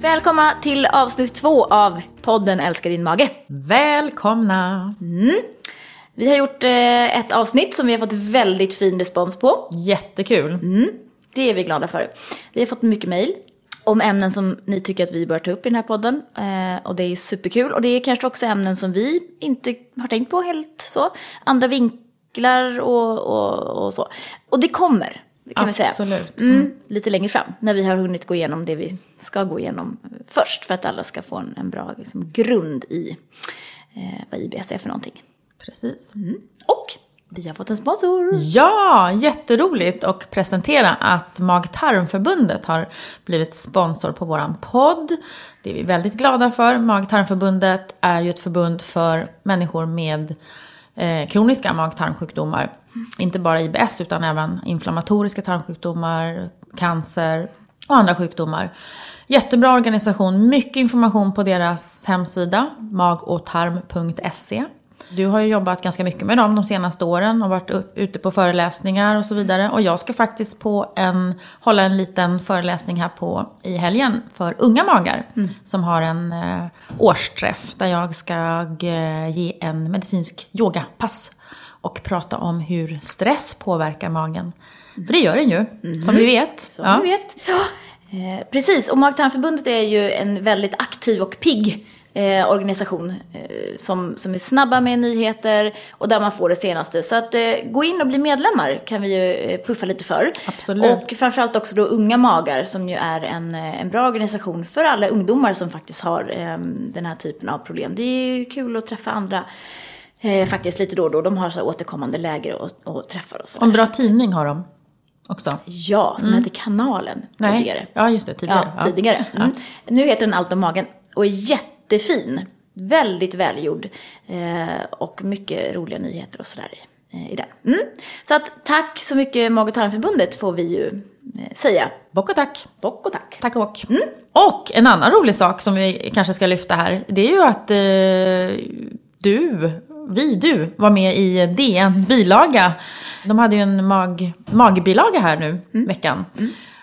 Välkomna till avsnitt två av podden Älskar din mage. Välkomna! Vi har gjort eh, ett avsnitt som vi har fått väldigt fin respons på. Jättekul! Det är vi glada för. Vi har fått mycket mejl om ämnen som ni tycker att vi bör ta upp i den här podden. Eh, och det är superkul. Och det är kanske också ämnen som vi inte har tänkt på helt så. Andra vinklar och, och, och så. Och det kommer, kan vi säga. Absolut. Mm, lite längre fram, när vi har hunnit gå igenom det vi ska gå igenom först. För att alla ska få en, en bra liksom, grund i eh, vad IBS är för någonting. Precis. Och vi har fått en sponsor. Ja, jätteroligt att presentera att Mag-tarmförbundet har blivit sponsor på våran podd. Det är vi väldigt glada för. Mag-tarmförbundet är ju ett förbund för människor med eh, kroniska mag-tarmsjukdomar. Inte bara IBS utan även inflammatoriska tarmsjukdomar, cancer och andra sjukdomar. Jättebra organisation, mycket information på deras hemsida, magotarm.se. Du har ju jobbat ganska mycket med dem de senaste åren och varit ute på föreläsningar och så vidare. Och jag ska faktiskt på en, hålla en liten föreläsning här på i helgen för unga magar. Som har en eh, årsträff där jag ska eh, ge en medicinsk yogapass. Och prata om hur stress påverkar magen. För det gör den ju, som vi vet. Som vi vet. Ja. Eh, precis, och Mag-tarmförbundet är ju en väldigt aktiv och pigg eh, organisation eh, som, som är snabba med nyheter och där man får det senaste. Så att eh, gå in och bli medlemmar kan vi ju eh, puffa lite för. Absolut. Och framförallt också då Unga Magar som ju är en, eh, en bra organisation för alla ungdomar som faktiskt har den här typen av problem. Det är ju kul att träffa andra eh, faktiskt lite då och då. De har så återkommande läger och, och träffar och så. Och en bra tidning har de också. Ja, som hette Kanalen tidigare. Ja, just det. Tidigare. Ja, tidigare. Mm. Nu heter den Allt om magen och är jättefin. Väldigt välgjord. Eh, och mycket roliga nyheter och sådär eh, i den. Mm. Så att tack så mycket Mag och tarmförbundet får vi ju eh, säga. Bock och tack. Bock och tack. Tack och bock. Och en annan rolig sak som vi kanske ska lyfta här. Det är ju att eh, du, vi, du, var med i DN bilaga. De hade ju en mag, magbilaga här nu veckan.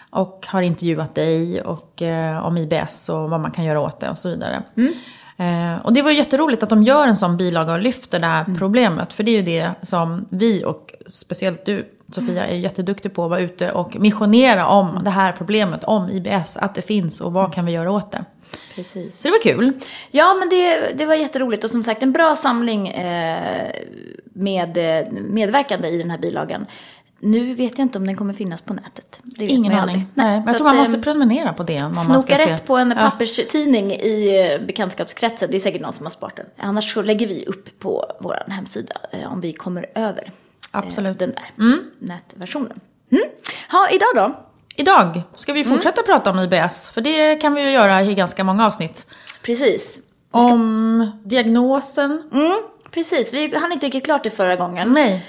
Och har intervjuat dig och, eh, om IBS och vad man kan göra åt det och så vidare. Eh, och det var ju jätteroligt att de gör en sån bilaga och lyfter det här problemet. För det är ju det som vi och speciellt du Sofia är jätteduktig på att vara ute och missionera om det här problemet, om IBS, att det finns och vad kan vi göra åt det. Precis. Så det var kul. Ja, men det, det var jätteroligt och som sagt en bra samling eh, med eh, medverkande i den här bilagan. Nu vet jag inte om den kommer finnas på nätet. Det Ingen man aning. Nej, så jag tror man eh, måste prenumerera på det. Om man Snoka ska rätt se. på en Ja. papperstidning i eh, bekantskapskretsen. Det är säkert någon som har sparat den. Annars så lägger vi upp på vår hemsida eh, om vi kommer över eh, Absolut. den där nätversionen. Mm. Ha, idag då? Idag ska vi fortsätta prata om IBS, för det kan vi ju göra i ganska många avsnitt. Precis. Om diagnosen. Mm, precis. Vi hann inte riktigt klart det förra gången. Nej.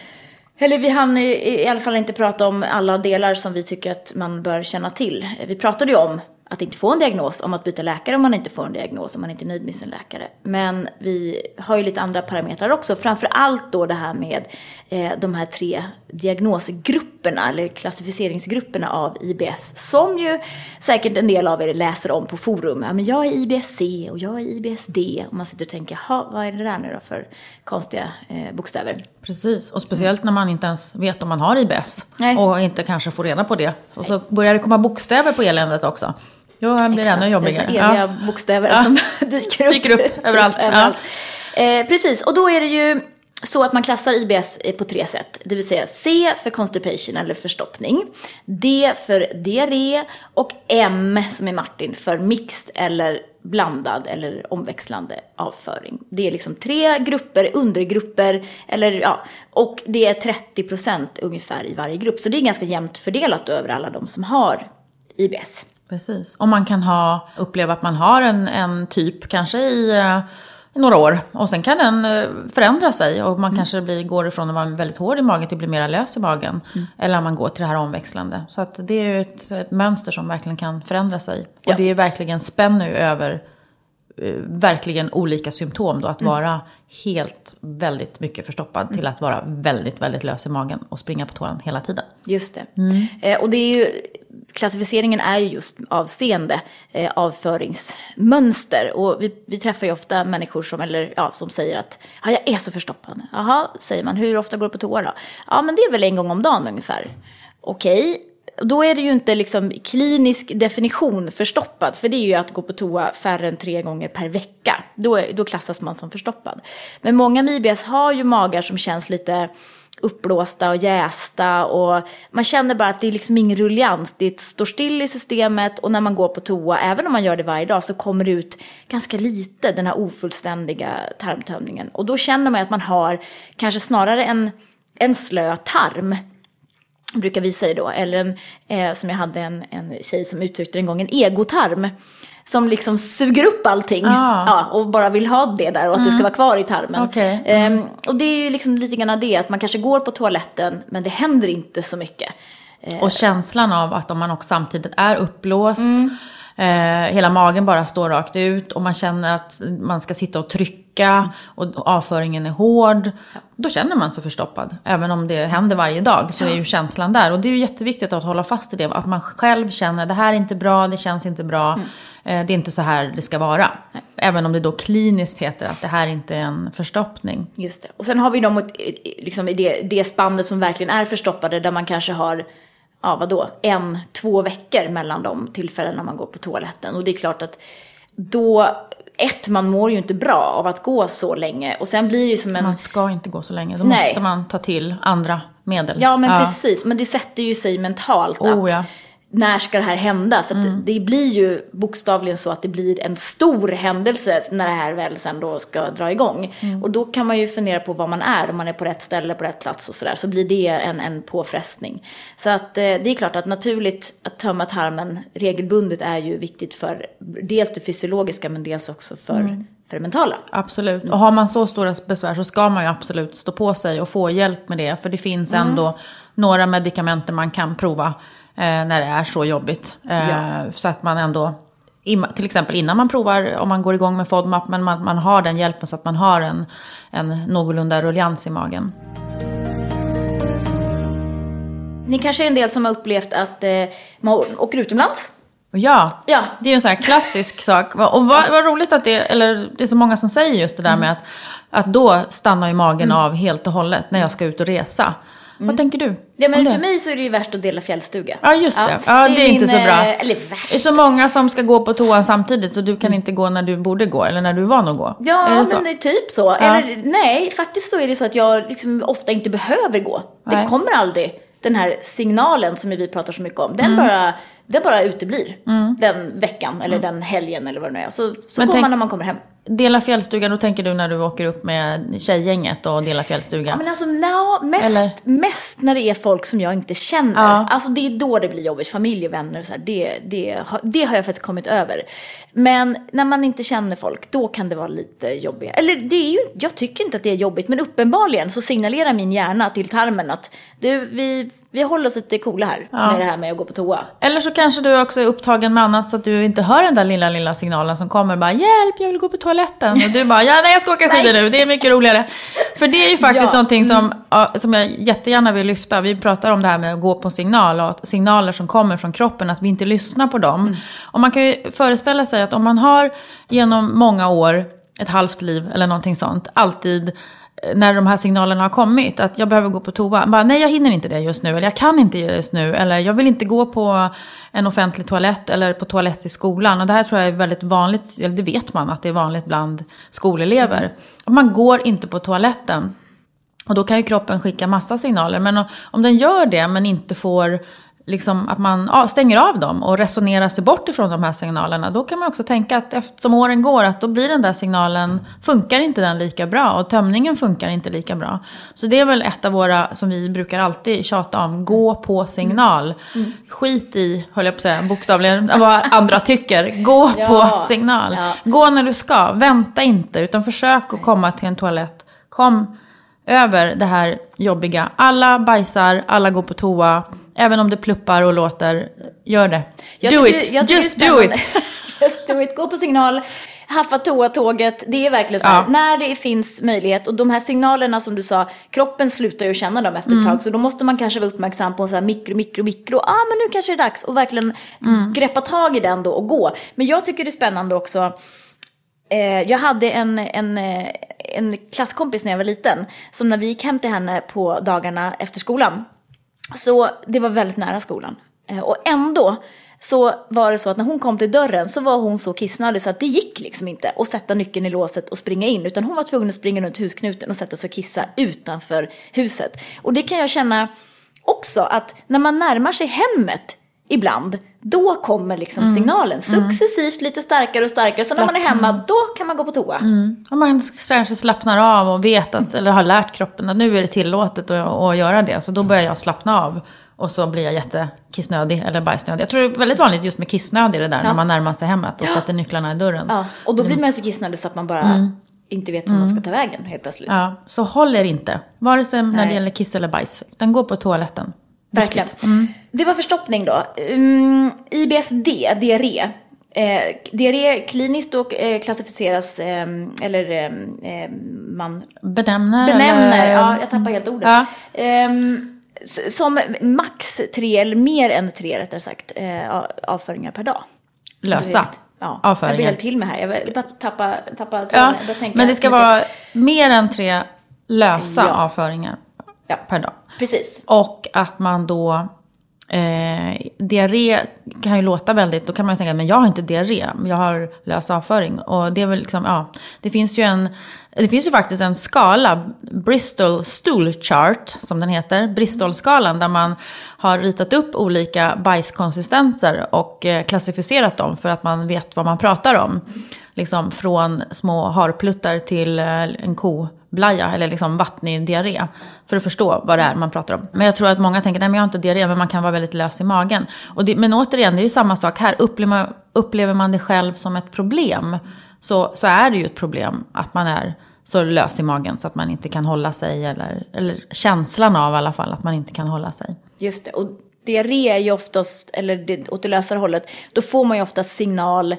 Eller vi hann i, i alla fall inte prata om alla delar som vi tycker att man bör känna till. Vi pratade ju om att inte få en diagnos, om att byta läkare om man inte får en diagnos, om man inte är nöjd med sin läkare. Men vi har ju lite andra parametrar också. Framför allt då det här med eh, de här tre diagnosgrupperna, eller klassificeringsgrupperna av IBS. Som ju säkert en del av er läser om på forum. Ja, men jag är IBS-C och jag är IBS-D. Och man sitter och tänker, "Ha, vad är det där nu då för konstiga eh, bokstäver? Precis, och speciellt när man inte ens vet om man har IBS. Nej. Och inte kanske får reda på det. Och så börjar det komma bokstäver på eländet också. Jo, här blir det ännu jobbigare. Dessa eviga bokstäver Ja. som dyker upp. Dyker upp typ överallt, ja. överallt. Eh, precis, och då är det ju så att man klassar IBS på tre sätt. Det vill säga C för constipation eller förstoppning. D för diarré. Och M som är Martin för mixed eller blandad eller omväxlande avföring. Det är liksom tre grupper, undergrupper, eller ja, och det är 30% ungefär i varje grupp. Så det är ganska jämnt fördelat över alla de som har IBS. Precis. Och man kan ha, uppleva att man har en, en typ, kanske i, eh, några år. Och sen kan den eh, förändra sig. Och man kanske blir, går ifrån att vara väldigt hård i magen till att bli mer lös i magen. Eller man går till det här omväxlande. Så att det är ju ett, ett mönster som verkligen kan förändra sig. Och Ja. det är verkligen spänner ju över verkligen olika symptom då. Att vara helt väldigt mycket förstoppad till att vara väldigt, väldigt lös i magen och springa på tårna hela tiden. Just det. Eh, och det är ju, klassificeringen är ju just avseende eh, avföringsmönster. Och vi, vi träffar ju ofta människor som, eller, ja, som säger att ja, jag är så förstoppad. Jaha, säger man. Hur ofta går du på toa då? Ja, men det är väl en gång om dagen ungefär. Okej. Då är det ju inte liksom klinisk definition förstoppad, för det är ju att gå på toa färre än tre gånger per vecka. Då, då klassas man som förstoppad. Men många med IBS har ju magar som känns lite uppblåsta och jästa och man känner bara att det är liksom ingen rullians. Det står still i systemet och när man går på toa, även om man gör det varje dag, så kommer det ut ganska lite, den här ofullständiga tarmtömningen. Och då känner man att man har kanske snarare en, en slö tarm brukar vi säga då, eller en, eh, som jag hade en, en tjej som uttryckte en gång, en egotarm. Som liksom suger upp allting Ah. ja, och bara vill ha det där och att det ska vara kvar i tarmen. Okej. Ehm, och det är ju liksom lite grann det, att man kanske går på toaletten men det händer inte så mycket. Och känslan av att om man också samtidigt är uppblåst, Mm. Eh, hela magen bara står rakt ut och man känner att man ska sitta och trycka och avföringen är hård. Då känner man sig förstoppad. Även om det händer varje dag så är ju känslan där. Och det är ju jätteviktigt att hålla fast i det. Att man själv känner att det här är inte bra, det känns inte bra. Mm. Eh, det är inte så här det ska vara. Även om det då kliniskt heter att det här inte är en förstoppning. Just det. Och sen har vi de liksom i det, det spannet som verkligen är förstoppade där man kanske har, ja vadå, en, två veckor mellan de tillfällen när man går på toaletten. Och det är klart att då, ett, man mår ju inte bra av att gå så länge. Och sen blir det som en... Man ska inte gå så länge. Då Nej. måste man ta till andra medel. Ja, men precis. Men det sätter ju sig mentalt Oh, att ja. När ska det här hända? För att det blir ju bokstavligen så att det blir en stor händelse när det här väl sen då ska dra igång. Och då kan man ju fundera på var man är, om man är på rätt ställe, på rätt plats och sådär. Så blir det en, en påfrestning. Så att eh, det är klart att naturligt att tömma tarmen regelbundet är ju viktigt för dels det fysiologiska men dels också för, för det mentala. Absolut. Och har man så stora besvär så ska man ju absolut stå på sig och få hjälp med det. För det finns Mm. ändå några medikamenter man kan prova när det är så jobbigt. Eh, Ja. Så att man ändå, till exempel innan man provar, om man går igång med FODMAP, men man, man har den hjälpen så att man har en, en någorlunda rullians i magen. Ni kanske är en del som har upplevt att eh, man åker utomlands. Ja, Ja. det är ju en sån här klassisk sak. Och vad, vad roligt att det, eller det är så många som säger just det där med att, att då stannar ju magen av helt och hållet när jag ska ut och resa. Vad tänker du? Ja, men det? för mig så är det ju värst att dela fjällstuga. Ja, just det. Ja, det är inte så bra. eh, Eller Det är värst. så många som ska gå på toan samtidigt så du kan inte gå när du borde gå eller när du är van att gå. Ja, är det men så? det är typ så. Eller nej, faktiskt så är det så att jag liksom ofta inte behöver gå. Det Nej. kommer aldrig den här signalen som vi pratar så mycket om. Mm. Den bara, den bara uteblir. Den veckan eller den helgen eller vad det nu är. Så, så Men går tänk- man när man kommer hem. Dela fjällstuga, då tänker du när du åker upp med tjejgänget och delar fjällstuga. Ja, men alltså, no, mest, Eller? mest när det är folk som jag inte känner. Ja. Alltså det är då det blir jobbigt. Familj och vänner och så här, det, det, har- det har jag faktiskt kommit över. Men när man inte känner folk, då kan det vara lite jobbigt. Eller det är ju, jag tycker inte att det är jobbigt, men uppenbarligen så signalerar min hjärna till tarmen att du, vi, vi håller oss lite coola här med det här med att gå på toa. Eller så kanske du också är upptagen med annat så att du inte hör den där lilla, lilla signalen som kommer bara “Hjälp, jag vill gå på toaletten” och du bara “Ja, nej jag ska åka skidor nu, det är mycket roligare”. För det är ju faktiskt Ja. någonting som, ja, som jag jättegärna vill lyfta. Vi pratar om det här med att gå på signal och signaler som kommer från kroppen, att vi inte lyssnar på dem. Och man kan ju föreställa sig att om man har genom många år, ett halvt liv eller någonting sånt, alltid när de här signalerna har kommit, att jag behöver gå på toa. Bara, nej, jag hinner inte det just nu, eller jag kan inte just nu, eller jag vill inte gå på en offentlig toalett eller på toalett i skolan. Och det här tror jag är väldigt vanligt, eller det vet man att det är vanligt bland skolelever. Och man går inte på toaletten. Och då kan ju kroppen skicka massa signaler. Men om den gör det men inte får liksom, att man stänger av dem och resonerar sig bort ifrån de här signalerna. Då kan man också tänka att eftersom åren går att då blir den där signalen, funkar inte den lika bra och tömningen funkar inte lika bra. Så det är väl ett av våra, som vi brukar alltid tjata om, gå på signal. Mm. Skit i, höll jag på att säga, bokstavligen vad andra tycker. Gå ja. på signal. Ja. Gå när du ska, vänta inte utan försök att komma till en toalett. Kom över det här jobbiga. Alla bajsar, alla går på toa. Även om det pluppar och låter, gör det. Jag do it, just do it. just do it, gå på signal. Haffa toa-tåget, det är verkligen så här, ja. när det finns möjlighet och de här signalerna som du sa, kroppen slutar ju känna dem efter ett mm. tag så då måste man kanske vara uppmärksam på så här mikro, mikro, mikro, ah men nu kanske det är dags och verkligen mm. greppa tag i den då och gå. Men jag tycker det är spännande också, eh, jag hade en, en, eh, en klasskompis när jag var liten som när vi gick hem till henne på dagarna efter skolan så det var väldigt nära skolan. Eh, och ändå så var det så att när hon kom till dörren så var hon så kissnödig så att det gick liksom inte att sätta nyckeln i låset och springa in. Utan hon var tvungen att springa runt husknuten och sätta sig och kissa utanför huset. Och det kan jag känna också att när man närmar sig hemmet ibland, då kommer liksom mm. signalen successivt lite starkare och starkare. Så när man är hemma, då kan man gå på toa. Mm. Och man kanske slappnar av och vet att, eller har lärt kroppen att nu är det tillåtet att, att göra det. Så då börjar jag slappna av. Och så blir jag jättekissnödig eller bajsnödig. Jag tror det är väldigt vanligt just med kissnödig det där, ja. när man närmar sig hemmet och ja. sätter nycklarna i dörren. Ja, och då blir mm. man så kissnödig så att man bara mm. inte vet var man ska ta vägen helt plötsligt. Ja, så håll er inte. Vare sig Nej. när det gäller kiss eller bajs. Den går på toaletten. Verkligen. Mm. Det var förstoppning då. Um, IBSD, diarré. Eh, diarré kliniskt då eh, klassificeras, eh, eller ehm, eh, man benämner. Benämner, eller? ja jag tappar helt ordet. Ja. Ehm, som max tre, eller mer än tre rättare sagt, eh, avföringar per dag. Lösa ja, avföringar. Jag blir helt till med här. Jag bara tappa, tappa ja, Men det ska vara mer än tre lösa ja. avföringar ja. per dag. Precis. Och att man då Eh, diarré kan ju låta väldigt, då kan man ju tänka, men jag har inte diarré, jag har lös avföring. Och det är väl liksom, ja, det finns ju en, det finns ju faktiskt en skala, Bristol Stool Chart, som den heter, Bristol-skalan, där man har ritat upp olika bajskonsistenser och eh, klassificerat dem för att man vet vad man pratar om. Liksom från små harpluttar till eh, en ko blaja eller liksom vattnig diarré. För att förstå vad det är man pratar om. Men jag tror att många tänker, nej men jag har inte diarré, men man kan vara väldigt lös i magen. Och det, men återigen, det är ju samma sak här. Upplever man, upplever man det själv som ett problem, så, så är det ju ett problem att man är så lös i magen så att man inte kan hålla sig. Eller, eller känslan av i alla fall att man inte kan hålla sig. Just det. Och diarré är ju oftast, eller det, åt det lösare hållet, då får man ju oftast signal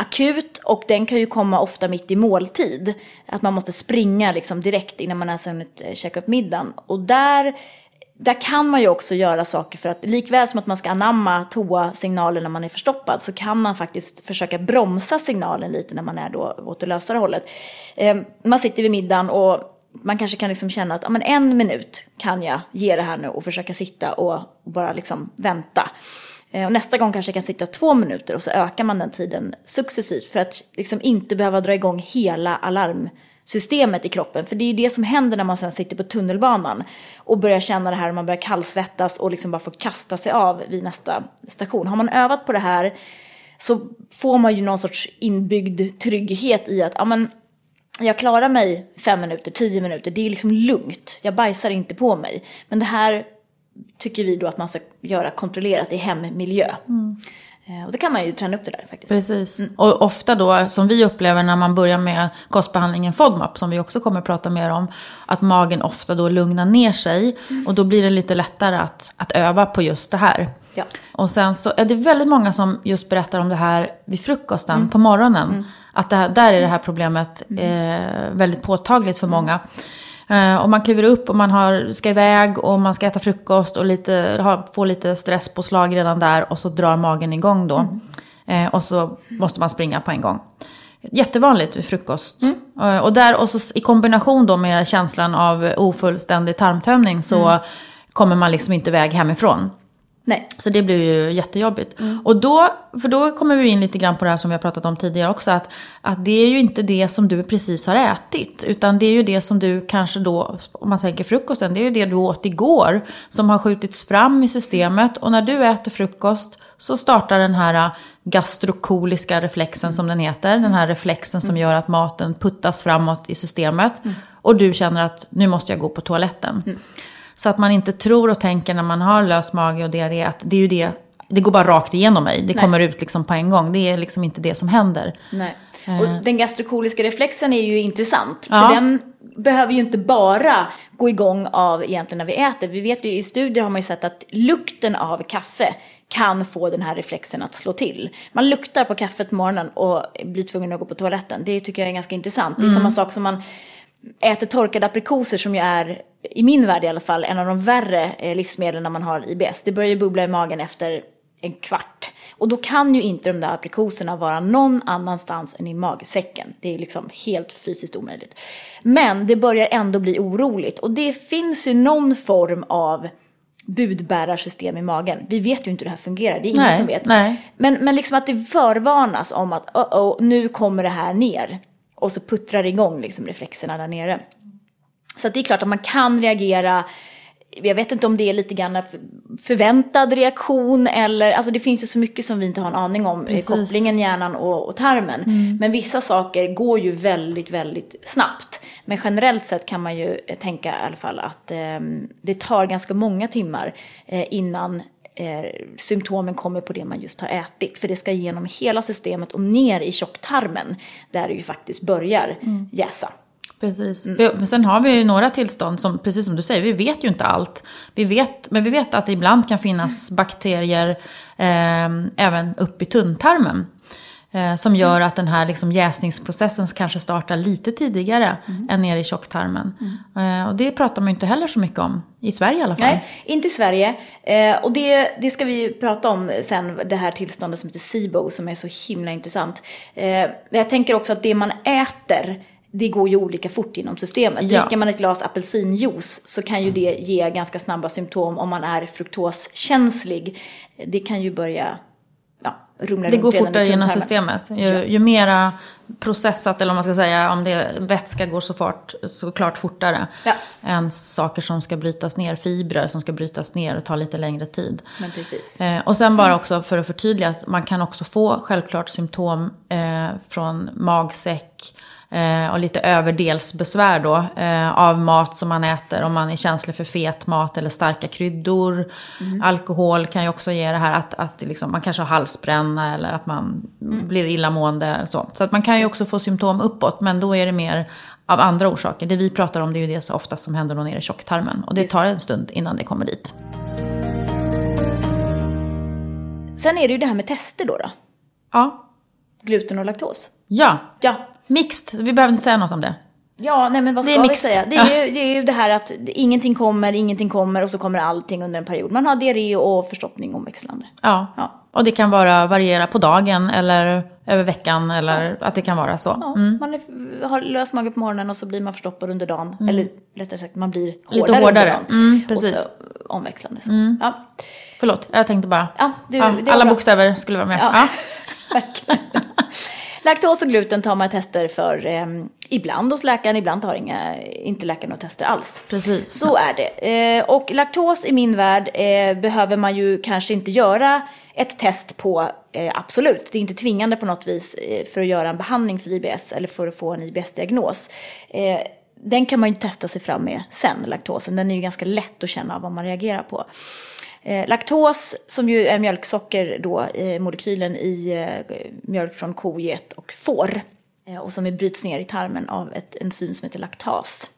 akut och den kan ju komma ofta mitt i måltid. Att man måste springa liksom direkt innan man har hunnit eh, käka upp middagen. Och där, där kan man ju också göra saker för att likväl som att man ska anamma toa-signalen när man är förstoppad så kan man faktiskt försöka bromsa signalen lite när man är då åt det lösare hållet. Ehm, man sitter vid middagen och man kanske kan liksom känna att ja, men en minut kan jag ge det här nu och försöka sitta och bara liksom vänta. Eh, och nästa gång kanske jag kan sitta två minuter och så ökar man den tiden successivt för att liksom inte behöva dra igång hela alarmsystemet i kroppen. För det är ju det som händer när man sen sitter på tunnelbanan och börjar känna det här och man börjar kallsvettas och liksom bara får kasta sig av vid nästa station. Har man övat på det här så får man ju någon sorts inbyggd trygghet i att ja, men, jag klarar mig fem minuter, tio minuter, det är liksom lugnt. Jag bajsar inte på mig. Men det här tycker vi då att man ska göra kontrollerat i hemmiljö. Mm. Och då kan man ju träna upp det där faktiskt. Precis. Mm. Och ofta då, som vi upplever när man börjar med kostbehandlingen FODMAP, som vi också kommer att prata mer om, att magen ofta då lugnar ner sig. Mm. Och då blir det lite lättare att, att öva på just det här. Ja. Och sen så är det väldigt många som just berättar om det här vid frukosten mm. på morgonen. Mm. Att det här, där är det här problemet mm. eh, väldigt påtagligt för många. Eh, och man kliver upp och man har, ska iväg och man ska äta frukost och lite, få lite stresspåslag redan där och så drar magen igång då. Mm. Eh, och så måste man springa på en gång. Jättevanligt vid frukost. Mm. Eh, och, där, och så i kombination då med känslan av ofullständig tarmtömning så mm. kommer man liksom inte iväg hemifrån. Nej. Så det blir ju jättejobbigt. Och då, för då kommer vi in lite grann på det här som vi har pratat om tidigare också. Att, att det är ju inte det som du precis har ätit. Utan det är ju det som du kanske då, om man tänker frukosten, det är ju det du åt igår. Som har skjutits fram i systemet. Och när du äter frukost så startar den här gastrokoliska reflexen som den heter. Den här reflexen som gör att maten puttas framåt i systemet. Och du känner att nu måste jag gå på toaletten. Så att man inte tror och tänker när man har lös mage och diarré att det är ju det, det går bara rakt igenom mig. Det Nej. kommer ut liksom på en gång. Det är liksom inte det som händer. Nej. Och den gastrokoliska reflexen är ju intressant. Ja. För den behöver ju inte bara gå igång av egentligen när vi äter. Vi vet ju i studier har man ju sett att lukten av kaffe kan få den här reflexen att slå till. Man luktar på kaffet på morgonen och blir tvungen att gå på toaletten. Det tycker jag är ganska intressant. Det är samma sak som man äter torkade aprikoser som ju är, i min värld i alla fall, en av de värre eh, livsmedlen när man har IBS. Det börjar ju bubbla i magen efter en kvart. Och då kan ju inte de där aprikoserna vara någon annanstans än i magsäcken. Det är liksom helt fysiskt omöjligt. Men det börjar ändå bli oroligt. Och det finns ju någon form av budbärarsystem i magen. Vi vet ju inte hur det här fungerar, det är ingen Nej, som vet. nej. Men, men liksom att det förvarnas om att oh, oh, nu kommer det här ner. Och så puttrar igång liksom reflexerna där nere. Så det är klart att man kan reagera. Jag vet inte om det är lite grann för- förväntad reaktion eller, alltså det finns ju så mycket som vi inte har en aning om, Precis. Mm. kopplingen hjärnan och, och tarmen. Men vissa saker går ju väldigt, väldigt snabbt. Men generellt sett kan man ju tänka i alla fall att eh, det tar ganska många timmar eh, innan eh, symptomen kommer på det man just har ätit. För det ska igenom hela systemet och ner i tjocktarmen där det ju faktiskt börjar Mm. jäsa. Precis. Men sen har vi ju några tillstånd som, precis som du säger, vi vet ju inte allt. Vi vet, men vi vet att det ibland kan finnas bakterier eh, även upp i tunntarmen. Eh, som gör att den här liksom jäsningsprocessen kanske startar lite tidigare än nere i tjocktarmen. Eh, och det pratar man ju inte heller så mycket om, i Sverige i alla fall. Nej, inte i Sverige. Eh, och det, det ska vi prata om sen, det här tillståndet som heter SIBO som är så himla intressant. Eh, jag tänker också att det man äter, det går ju olika fort inom systemet. Ja. Dricker man ett glas apelsinjuice så kan ju det ge ganska snabba symptom om man är fruktoskänslig. Det kan ju börja ja, rumla Det runt går redan i fortare genom systemet. Ju, ju mera processat, eller om man ska säga, om det vätska går så fort, såklart fortare. Ja. Än saker som ska brytas ner, fibrer som ska brytas ner och ta lite längre tid. Men precis. Eh, och sen bara också för att förtydliga att man kan också få självklart symptom eh, från magsäck eh, och lite överdelsbesvär då eh, av mat som man äter om man är känslig för fet mat eller starka kryddor. Alkohol kan ju också ge det här att, att liksom, man kanske har halsbränna eller att man blir illamående. eller Så. så att man kan ju också få symptom uppåt men då är det mer av andra orsaker. Det vi pratar om det är ju det så ofta som händer då nere i tjocktarmen och det tar en stund innan det kommer dit. Sen är det ju det här med tester då. då. Ja, Gluten och laktos. Ja, Ja, mixed. Vi behöver inte säga något om det. Ja, nej men vad ska vi mixed. säga? Det är, ju, det är ju det här att ingenting kommer, ingenting kommer och så kommer allting under en period. Man har diarré och förstoppning omväxlande. Ja. Ja. Och det kan vara variera på dagen eller över veckan eller att det kan vara så. Ja, Mm. Man är, har lös mage på morgonen och så blir man förstoppad under dagen. Eller rättare sagt, man blir hårdare, Lite hårdare. under dagen. Mm, precis. Och så omväxlande. Så. Ja. Förlåt, jag tänkte bara. Ja, du, Ja, alla bra. bokstäver skulle vara med. Ja. Ja. Laktos och gluten tar man tester för eh, ibland hos läkaren, ibland tar inga, inte läkaren några tester alls. Precis. Så är det. Eh, och laktos i min värld eh, behöver man ju kanske inte göra ett test på, eh, absolut. Det är inte tvingande på något vis eh, för att göra en behandling för IBS eller för att få en IBS-diagnos. Eh, den kan man ju testa sig fram med sen, laktosen. Den är ju ganska lätt att känna av vad man reagerar på. Eh, laktos, som ju är mjölksocker då, eh, molekylen i eh, mjölk från ko, get och får. Eh, och som bryts ner i tarmen av ett enzym som heter laktas.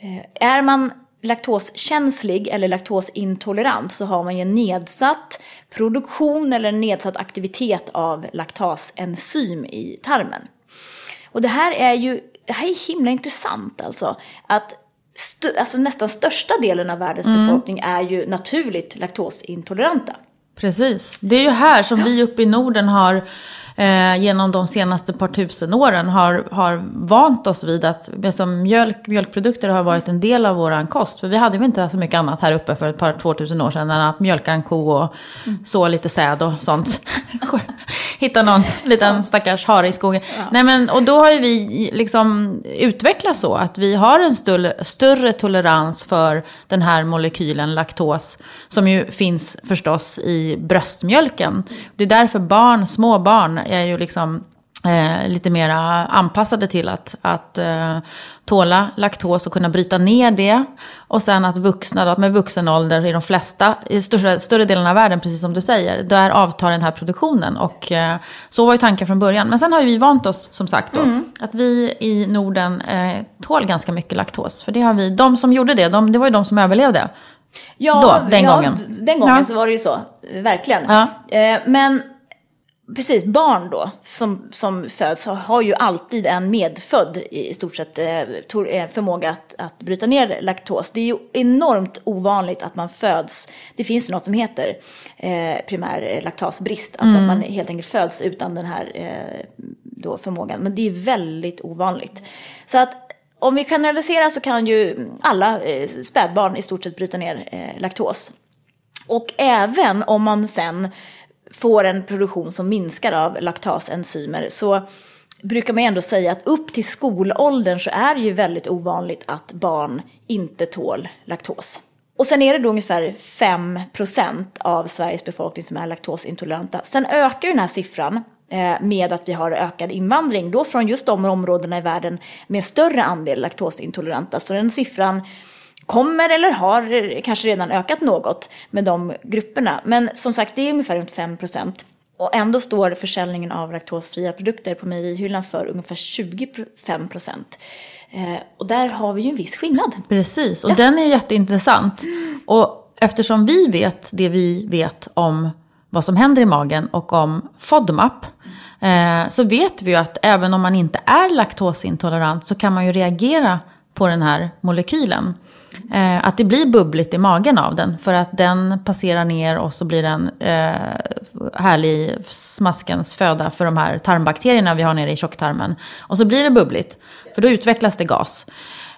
Eh, Är man laktoskänslig eller laktosintolerant så har man ju nedsatt produktion eller nedsatt aktivitet av laktasenzym i tarmen. Och det här är ju det här är himla intressant alltså. Att st- alltså nästan största delen av världens befolkning är ju naturligt laktosintoleranta. Precis. Det är ju här som vi uppe i Norden har eh, genom de senaste par tusen åren har, har vant oss vid att som mjölk, mjölkprodukter har varit en del av vår kost. För vi hade ju inte så mycket annat här uppe för ett par, två tusen år sedan än att mjölka en ko och så lite säd och sånt. Hitta någon liten stackars hare i skogen. Ja. Nej, men, och då har ju vi liksom utvecklats så att vi har en större, större tolerans för den här molekylen laktos. Som ju finns förstås i bröstmjölken. Det är därför barn, små barn är ju liksom eh, lite mer anpassade till att, att eh, tåla laktos och kunna bryta ner det. Och sen att vuxna, då, med vuxen ålder i de flesta, i större, större delen av världen, precis som du säger, där avtar den här produktionen. Och eh, så var ju tanken från början. Men sen har ju vi vant oss, som sagt, då, mm. att vi i Norden eh, tål ganska mycket laktos. För det har vi, de som gjorde det, de, det var ju de som överlevde. Ja, då, den ja, gången. Den gången ja. så var det ju så, verkligen. Ja. Eh, men Precis, barn då som, som föds har ju alltid en medfödd i stort sett eh, eh, förmåga att, att bryta ner laktos. Det är ju enormt ovanligt att man föds, det finns något som heter eh, primär laktasbrist, alltså mm. att man helt enkelt föds utan den här eh, då förmågan. Men det är väldigt ovanligt. Så att om vi generaliserar så kan ju alla eh, spädbarn i stort sett bryta ner eh, laktos. Och även om man sen får en produktion som minskar av laktasenzymer så brukar man ändå säga att upp till skolåldern så är det ju väldigt ovanligt att barn inte tål laktos. Och sen är det då ungefär 5% av Sveriges befolkning som är laktosintoleranta. Sen ökar ju den här siffran eh, med att vi har ökad invandring, då från just de områdena i världen med större andel laktosintoleranta. Så den siffran kommer eller har kanske redan ökat något med de grupperna. Men som sagt, det är ungefär runt 5 procent. Och ändå står försäljningen av laktosfria produkter på mejerihyllan för ungefär 25 procent. Eh, och där har vi ju en viss skillnad. Precis, och ja. den är jätteintressant. Och eftersom vi vet det vi vet om vad som händer i magen och om FODMAP eh, så vet vi ju att även om man inte är laktosintolerant så kan man ju reagera på den här molekylen. Eh, att det blir bubbligt i magen av den. För att den passerar ner och så blir den eh, härlig smaskens föda för de här tarmbakterierna vi har nere i tjocktarmen. Och så blir det bubbligt. För då utvecklas det gas.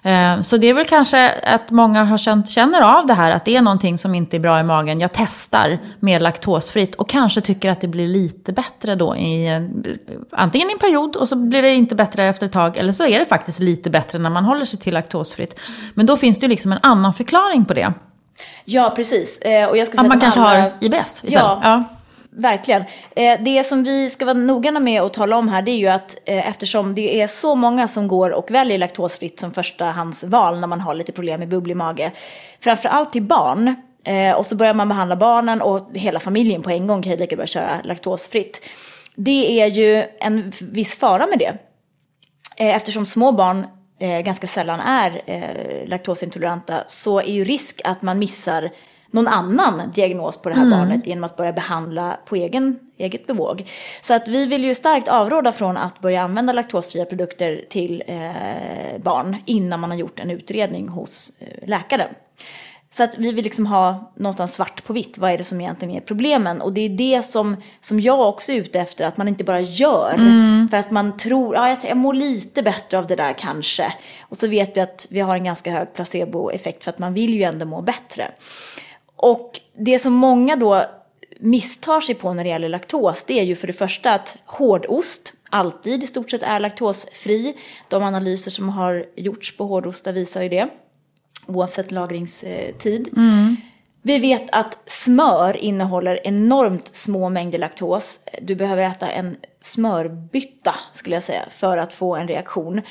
Eh, så det är väl kanske att många har känt, känner av det här, att det är någonting som inte är bra i magen. Jag testar mer laktosfritt och kanske tycker att det blir lite bättre då i antingen i en period och så blir det inte bättre efter ett tag. Eller så är det faktiskt lite bättre när man håller sig till laktosfritt. Men då finns det ju liksom en annan förklaring på det. Ja, precis. Eh, och jag ska säga att man kanske alla... har IBS istället. Ja. ja. Verkligen. Eh, det som vi ska vara noggranna med att tala om här det är ju att eh, eftersom det är så många som går och väljer laktosfritt som förstahandsval när man har lite problem med bubblig mage, framförallt till barn, eh, och så börjar man behandla barnen och hela familjen på en gång kan ju lika bra köra laktosfritt. Det är ju en viss fara med det. Eftersom små barn ganska sällan är laktosintoleranta så är ju risk att man missar någon annan diagnos på det här mm. barnet genom att börja behandla på egen, eget bevåg. Så att vi vill ju starkt avråda från att börja använda laktosfria produkter till eh, barn innan man har gjort en utredning hos eh, läkaren. Så att vi vill liksom ha någonstans svart på vitt, vad är det som egentligen är problemen? Och det är det som, som jag också är ute efter, att man inte bara gör. Mm. För att man tror, ja jag, jag mår lite bättre av det där kanske. Och så vet vi att vi har en ganska hög placeboeffekt för att man vill ju ändå må bättre. Och det som många då misstar sig på när det gäller laktos, det är ju för det första att hårdost alltid i stort sett är laktosfri. De analyser som har gjorts på hårdostar visar ju det, oavsett lagringstid. Mm. Vi vet att smör innehåller enormt små mängder laktos. Du behöver äta en smörbytta, skulle jag säga, för att få en reaktion.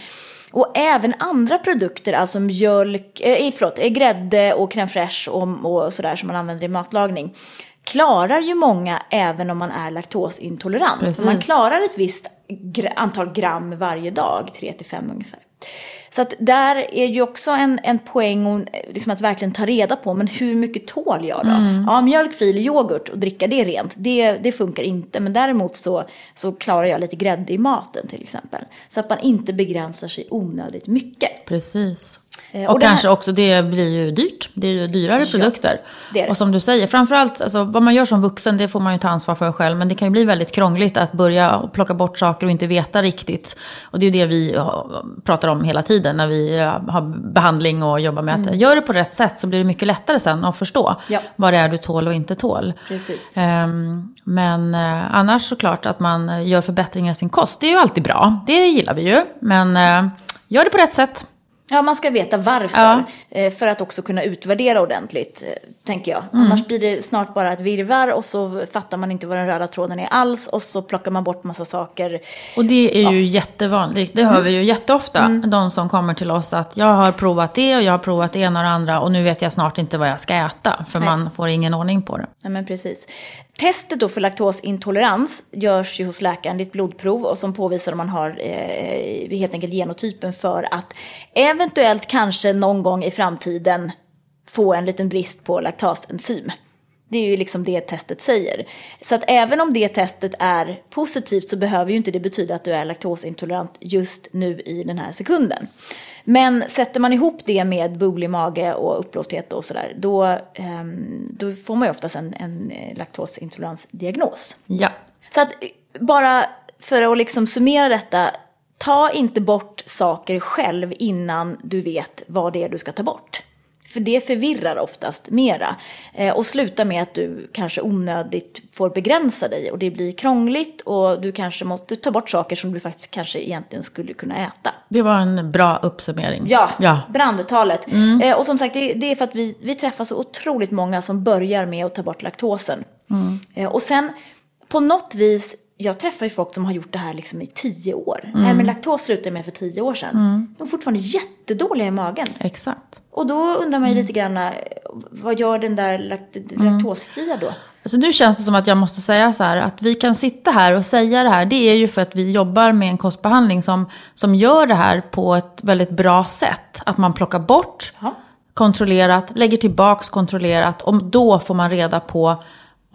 Och även andra produkter, alltså mjölk, eh, förlåt, eh, grädde och crème fraîche och, och sådär som man använder i matlagning klarar ju många även om man är laktosintolerant. Man klarar ett visst antal gram varje dag, 3-5 ungefär. Så att där är ju också en, en poäng och, liksom att verkligen ta reda på, men hur mycket tål jag då? Mm. Ja, mjölk, fil, yoghurt och dricka det rent, det, det funkar inte. Men däremot så, så klarar jag lite grädde i maten till exempel. Så att man inte begränsar sig onödigt mycket. Precis. Och, och kanske här... också, det blir ju dyrt. Det är ju dyrare ja, produkter. Det det. Och som du säger, framförallt, alltså, vad man gör som vuxen, det får man ju ta ansvar för själv. Men det kan ju bli väldigt krångligt att börja plocka bort saker och inte veta riktigt. Och det är ju det vi pratar om hela tiden när vi har behandling och jobbar med mm. att gör det på rätt sätt så blir det mycket lättare sen att förstå ja. vad det är du tål och inte tål. Precis. Um, men uh, annars såklart att man gör förbättringar i sin kost, det är ju alltid bra. Det gillar vi ju. Men gör det på rätt sätt. Ja, man ska veta varför. Ja. Eh, för att också kunna utvärdera ordentligt, eh, tänker jag. Mm. Annars blir det snart bara ett virvar och så fattar man inte vad den röda tråden är alls och så plockar man bort massa saker. Och det är ja. ju jättevanligt. Det hör mm. vi ju jätteofta. Mm. De som kommer till oss att jag har provat det och jag har provat det ena och det andra och nu vet jag snart inte vad jag ska äta. För Nej. man får ingen ordning på det. Ja, men precis. Testet då för laktosintolerans görs ju hos läkaren, ditt ett blodprov och som påvisar om man har eh, helt enkelt genotypen för att eventuellt kanske någon gång i framtiden få en liten brist på laktasenzym. Det är ju liksom det testet säger. Så att även om det testet är positivt så behöver ju inte det betyda att du är laktosintolerant just nu i den här sekunden. Men sätter man ihop det med bubblig mage och uppblåsthet och sådär, då, um, då får man ju oftast en, en laktosintoleransdiagnos. Ja. Så att bara för att liksom summera detta, ta inte bort saker själv innan du vet vad det är du ska ta bort. För det förvirrar oftast mera. Eh, och sluta med att du kanske onödigt får begränsa dig och det blir krångligt och du kanske måste ta bort saker som du faktiskt kanske egentligen skulle kunna äta. Det var en bra uppsummering. Ja, ja. brandtalet. Mm. Eh, och som sagt, det, är för att vi, vi träffar så otroligt många som börjar med att ta bort laktosen. Mm. Eh, och sen på något vis jag träffar ju folk som har gjort det här liksom i tio år. Mm. Nej, men laktos slutade jag med för tio år sedan. Mm. De är fortfarande jättedåliga i magen. Exakt. Och då undrar man ju mm. lite grann, vad gör den där lakt mm. laktosfria då? Alltså nu känns det som att jag måste säga så här, att vi kan sitta här och säga det här, det är ju för att vi jobbar med en kostbehandling som, som gör det här på ett väldigt bra sätt. Att man plockar bort Aha. kontrollerat, lägger tillbaks kontrollerat och då får man reda på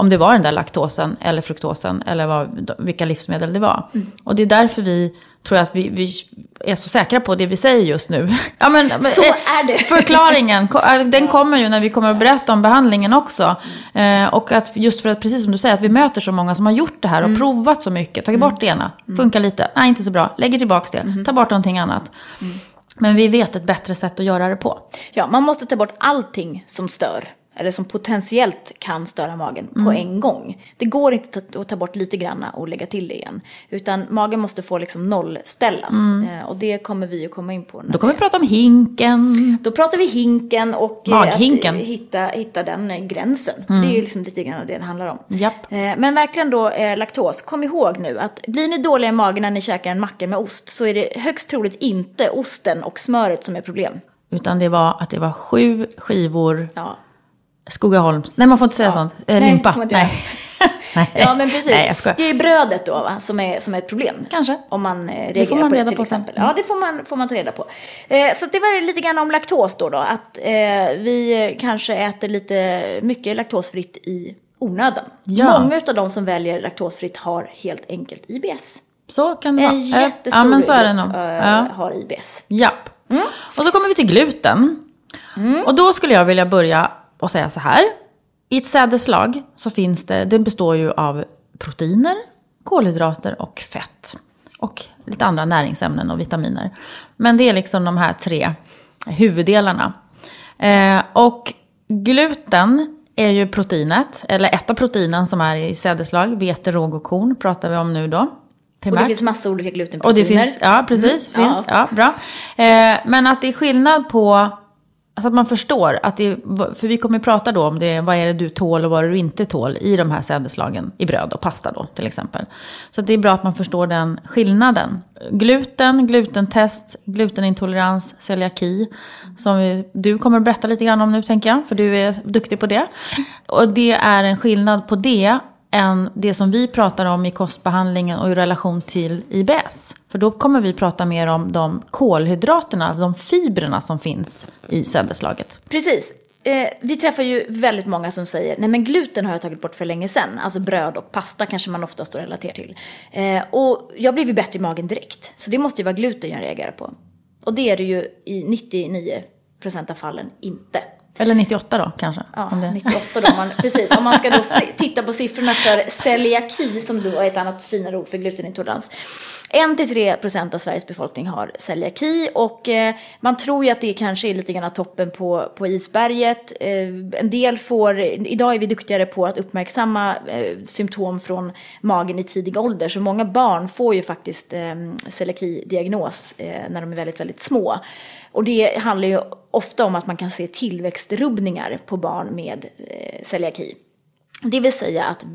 om det var den där laktosen eller fruktosen eller vad, vilka livsmedel det var. Mm. Och det är därför vi tror jag att vi, vi, är så säkra på det vi säger just nu. ja, men, så eh, är det. Förklaringen, eh, den kommer ju när vi kommer att berätta om behandlingen också. Eh, och att just för att, precis som du säger, att vi möter så många som har gjort det här och mm. provat så mycket, tagit bort det ena, mm. funkar lite, nej inte så bra, lägger tillbaka det, mm. tar bort någonting annat. Mm. Men vi vet ett bättre sätt att göra det på. Ja, man måste ta bort allting som stör eller som potentiellt kan störa magen mm. på en gång. Det går inte att ta bort lite granna och lägga till det igen. Utan magen måste få liksom nollställas. Mm. Eh, och det kommer vi att komma in på. Då kommer vi prata om hinken. Då pratar vi hinken och eh, Maghinken. att hitta, hitta den eh, gränsen. Mm. Det är ju liksom lite grann det det handlar om. Japp. Men verkligen då laktos. Kom ihåg nu att blir ni dåliga i magen när ni käkar en macka med ost så är det högst troligt inte osten och smöret som är problem. Utan det var att det var sju skivor ja Skogaholms... Nej, man får inte säga ja. sånt. Eh, Nej, limpa. Nej. Nej. Ja, men precis. Nej, det är brödet då, va, som är, som är ett problem. Kanske. Om man eh, reagerar det får man på det, till på exempel. Sen. Ja, det får man, får man ta reda på. Eh, så det var lite grann om laktos då. då att eh, vi kanske äter lite mycket laktosfritt i onödan. Ja. Många av de som väljer laktosfritt har helt enkelt IBS. Så kan det vara. En jättestor ja, men så är det nog. Eh, ja. har IBS. Japp. Mm. Och så kommer vi till gluten. Mm. Och då skulle jag vilja börja och säga så här. I ett sädeslag så finns det, det består ju av proteiner, kolhydrater och fett. Och lite andra näringsämnen och vitaminer. Men det är liksom de här tre huvuddelarna. Eh, och gluten är ju proteinet, eller ett av proteinen som är i sädeslag. Vete, råg och korn pratar vi om nu då. Primärt. Och det finns massa olika glutenproteiner. Och det finns, ja, precis. Mm. Finns, ja. ja bra. Eh, men att det är skillnad på Alltså att man förstår att det, för vi kommer prata då om det, vad är det du tål och vad är det du inte tål i de här sädeslagen i bröd och pasta då till exempel. Så det är bra att man förstår den skillnaden. Gluten, glutentest, glutenintolerans, celiaki. Som vi, du kommer att berätta lite grann om nu tänker jag, för du är duktig på det. Och det är en skillnad på det än det som vi pratar om i kostbehandlingen och i relation till IBS. För då kommer vi prata mer om de kolhydraterna, alltså de fibrerna som finns i sädeslaget. Precis. Eh, vi träffar ju väldigt många som säger, nej men gluten har jag tagit bort för länge sedan. Alltså bröd och pasta kanske man oftast relaterar till. Eh, och jag blev ju bättre i magen direkt. Så det måste ju vara gluten jag reagerar på. Och det är det ju i 99% av fallen inte. Eller 98 då kanske? Ja, 98 då. Man, precis, om man ska då titta på siffrorna för celiaki, som då är ett annat finare ord för glutenintolerans. 1-3% av Sveriges befolkning har celiaki och eh, man tror ju att det kanske är lite grann toppen på, på isberget. Eh, en del får, idag är vi duktigare på att uppmärksamma eh, symptom från magen i tidig ålder, så många barn får ju faktiskt eh, celiaki-diagnos eh, när de är väldigt, väldigt små. Och det handlar ju ofta om att man kan se tillväxtrubbningar på barn med eh, celiaki. Det vill säga att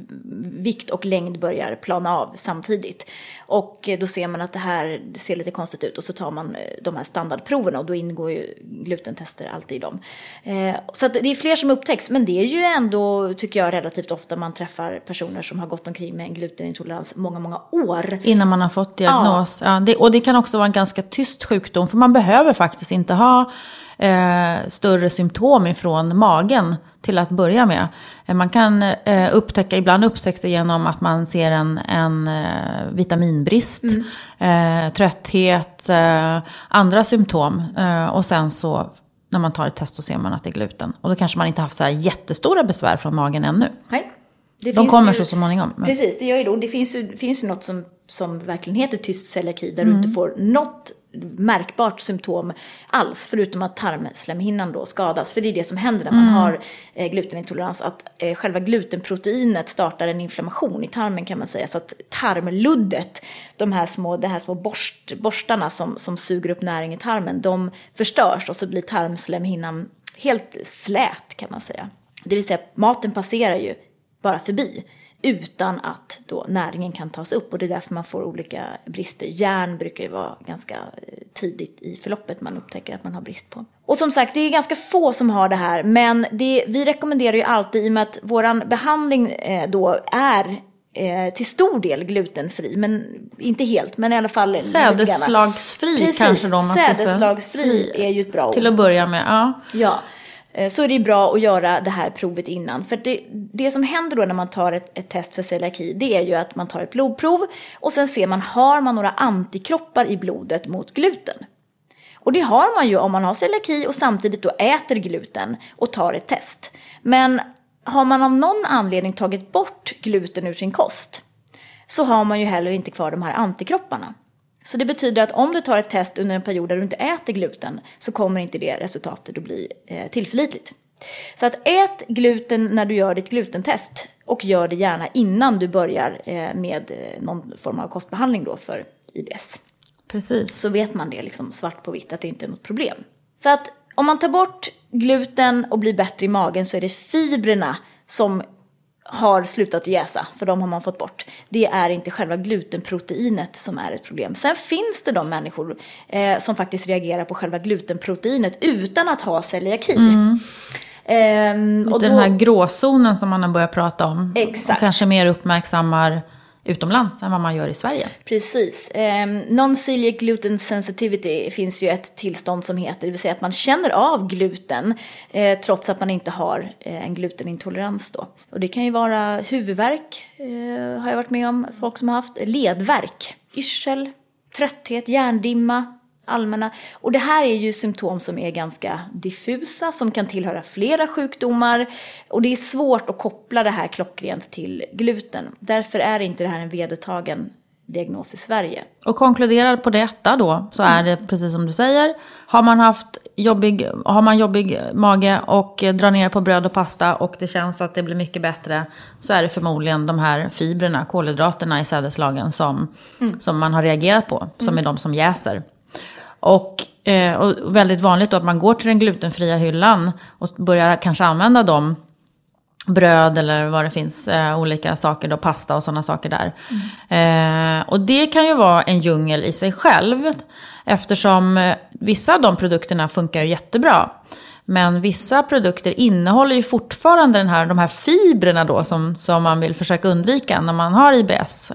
vikt och längd börjar plana av samtidigt. Och då ser man att det här ser lite konstigt ut och så tar man eh, de här standardproverna och då ingår ju glutentester alltid i dem. Eh, så det är fler som upptäcks, men det är ju ändå, tycker jag, relativt ofta man träffar personer som har gått omkring med en glutenintolerans många, många år. Innan man har fått diagnos. Ja. ja det, och det kan också vara en ganska tyst sjukdom, för man behöver faktiskt inte ha eh, större symptom ifrån magen till att börja med. Eh, man kan eh, upptäcka, ibland upptäcks det genom att man ser en, en eh, vitaminbrist, mm. eh, trötthet, eh, andra symptom. Och sen så när man tar ett test så ser man att det är gluten. Och då kanske man inte haft så här jättestora besvär från magen ännu. Nej. Det De kommer ju, så småningom. Precis, det gör ju då. Det finns ju, finns ju något som, som verkligen heter tyst celiaki där mm. du inte får något märkbart symptom alls, förutom att tarmslemhinnan då skadas. För det är det som händer när man mm. har eh, glutenintolerans, att eh, själva glutenproteinet startar en inflammation i tarmen kan man säga. Så att tarmluddet, de här små, de här små borst, borstarna som, som suger upp näring i tarmen, de förstörs och så blir tarmslemhinnan helt slät kan man säga. Det vill säga maten passerar ju bara förbi utan att då näringen kan tas upp och det är därför man får olika brister. Järn brukar ju vara ganska eh, tidigt i förloppet man upptäcker att man har brist på. Och som sagt, det är ganska få som har det här, men det, vi rekommenderar ju alltid, i och med att våran behandling eh, då är eh, till stor del glutenfri, men inte helt, men i alla fall Sädeslagsfri kanske då man ska säga. Sädeslagsfri är ju ett bra ord. Till att börja med, ja. Ja. Eh, så är det bra att göra det här provet innan. För det, det som händer då när man tar ett, ett, test för celiaki, det är ju att man tar ett blodprov och sen ser man, har man några antikroppar i blodet mot gluten? Och det har man ju om man har celiaki och samtidigt då äter gluten och tar ett test. Men har man av någon anledning tagit bort gluten ur sin kost så har man ju heller inte kvar de här antikropparna. Så det betyder att om du tar ett test under en period där du inte äter gluten så kommer inte det resultatet att bli eh, tillförlitligt. Så att ät gluten när du gör ditt glutentest och gör det gärna innan du börjar eh, med eh, någon form av kostbehandling då för IBS. Precis. Så vet man det liksom svart på vitt att det inte är något problem. Så att om man tar bort gluten och blir bättre i magen så är det fibrerna som har slutat jäsa, för de har man fått bort. Det är inte själva glutenproteinet som är ett problem. Sen finns det de människor eh, som faktiskt reagerar på själva glutenproteinet utan att ha celiaki. Mm. Ehm, och då, den här gråzonen som man har börjat prata om. Exakt. Och kanske mer uppmärksammar utomlands än vad man gör i Sverige. Precis. Ehm, Non-celiac gluten sensitivity finns ju ett tillstånd som heter, det vill säga att man känner av gluten eh, trots att man inte har eh, en glutenintolerans då. Och det kan ju vara huvudvärk, eh, har jag varit med om, folk som har haft, ledvärk, yrsel, trötthet, hjärndimma, allmänna. Och det här är ju symptom som är ganska diffusa, som kan tillhöra flera sjukdomar. Och det är svårt att koppla det här klockrent till gluten. Därför är inte det här en vedertagen diagnos i Sverige. Och konkluderar på detta då, så är det precis som du säger. Har man haft jobbig, har man jobbig mage och drar ner på bröd och pasta och det känns att det blir mycket bättre. Så är det förmodligen de här fibrerna, kolhydraterna i sädeslagen som, mm. som man har reagerat på. Som mm. är de som jäser. Och, eh, och väldigt vanligt då att man går till den glutenfria hyllan och börjar kanske använda dem bröd eller vad det finns, eh, olika saker, då, pasta och sådana saker där. Mm. Eh, och det kan ju vara en djungel i sig själv. Eftersom eh, vissa av de produkterna funkar ju jättebra. Men vissa produkter innehåller ju fortfarande den här, de här fibrerna då som, som man vill försöka undvika när man har IBS.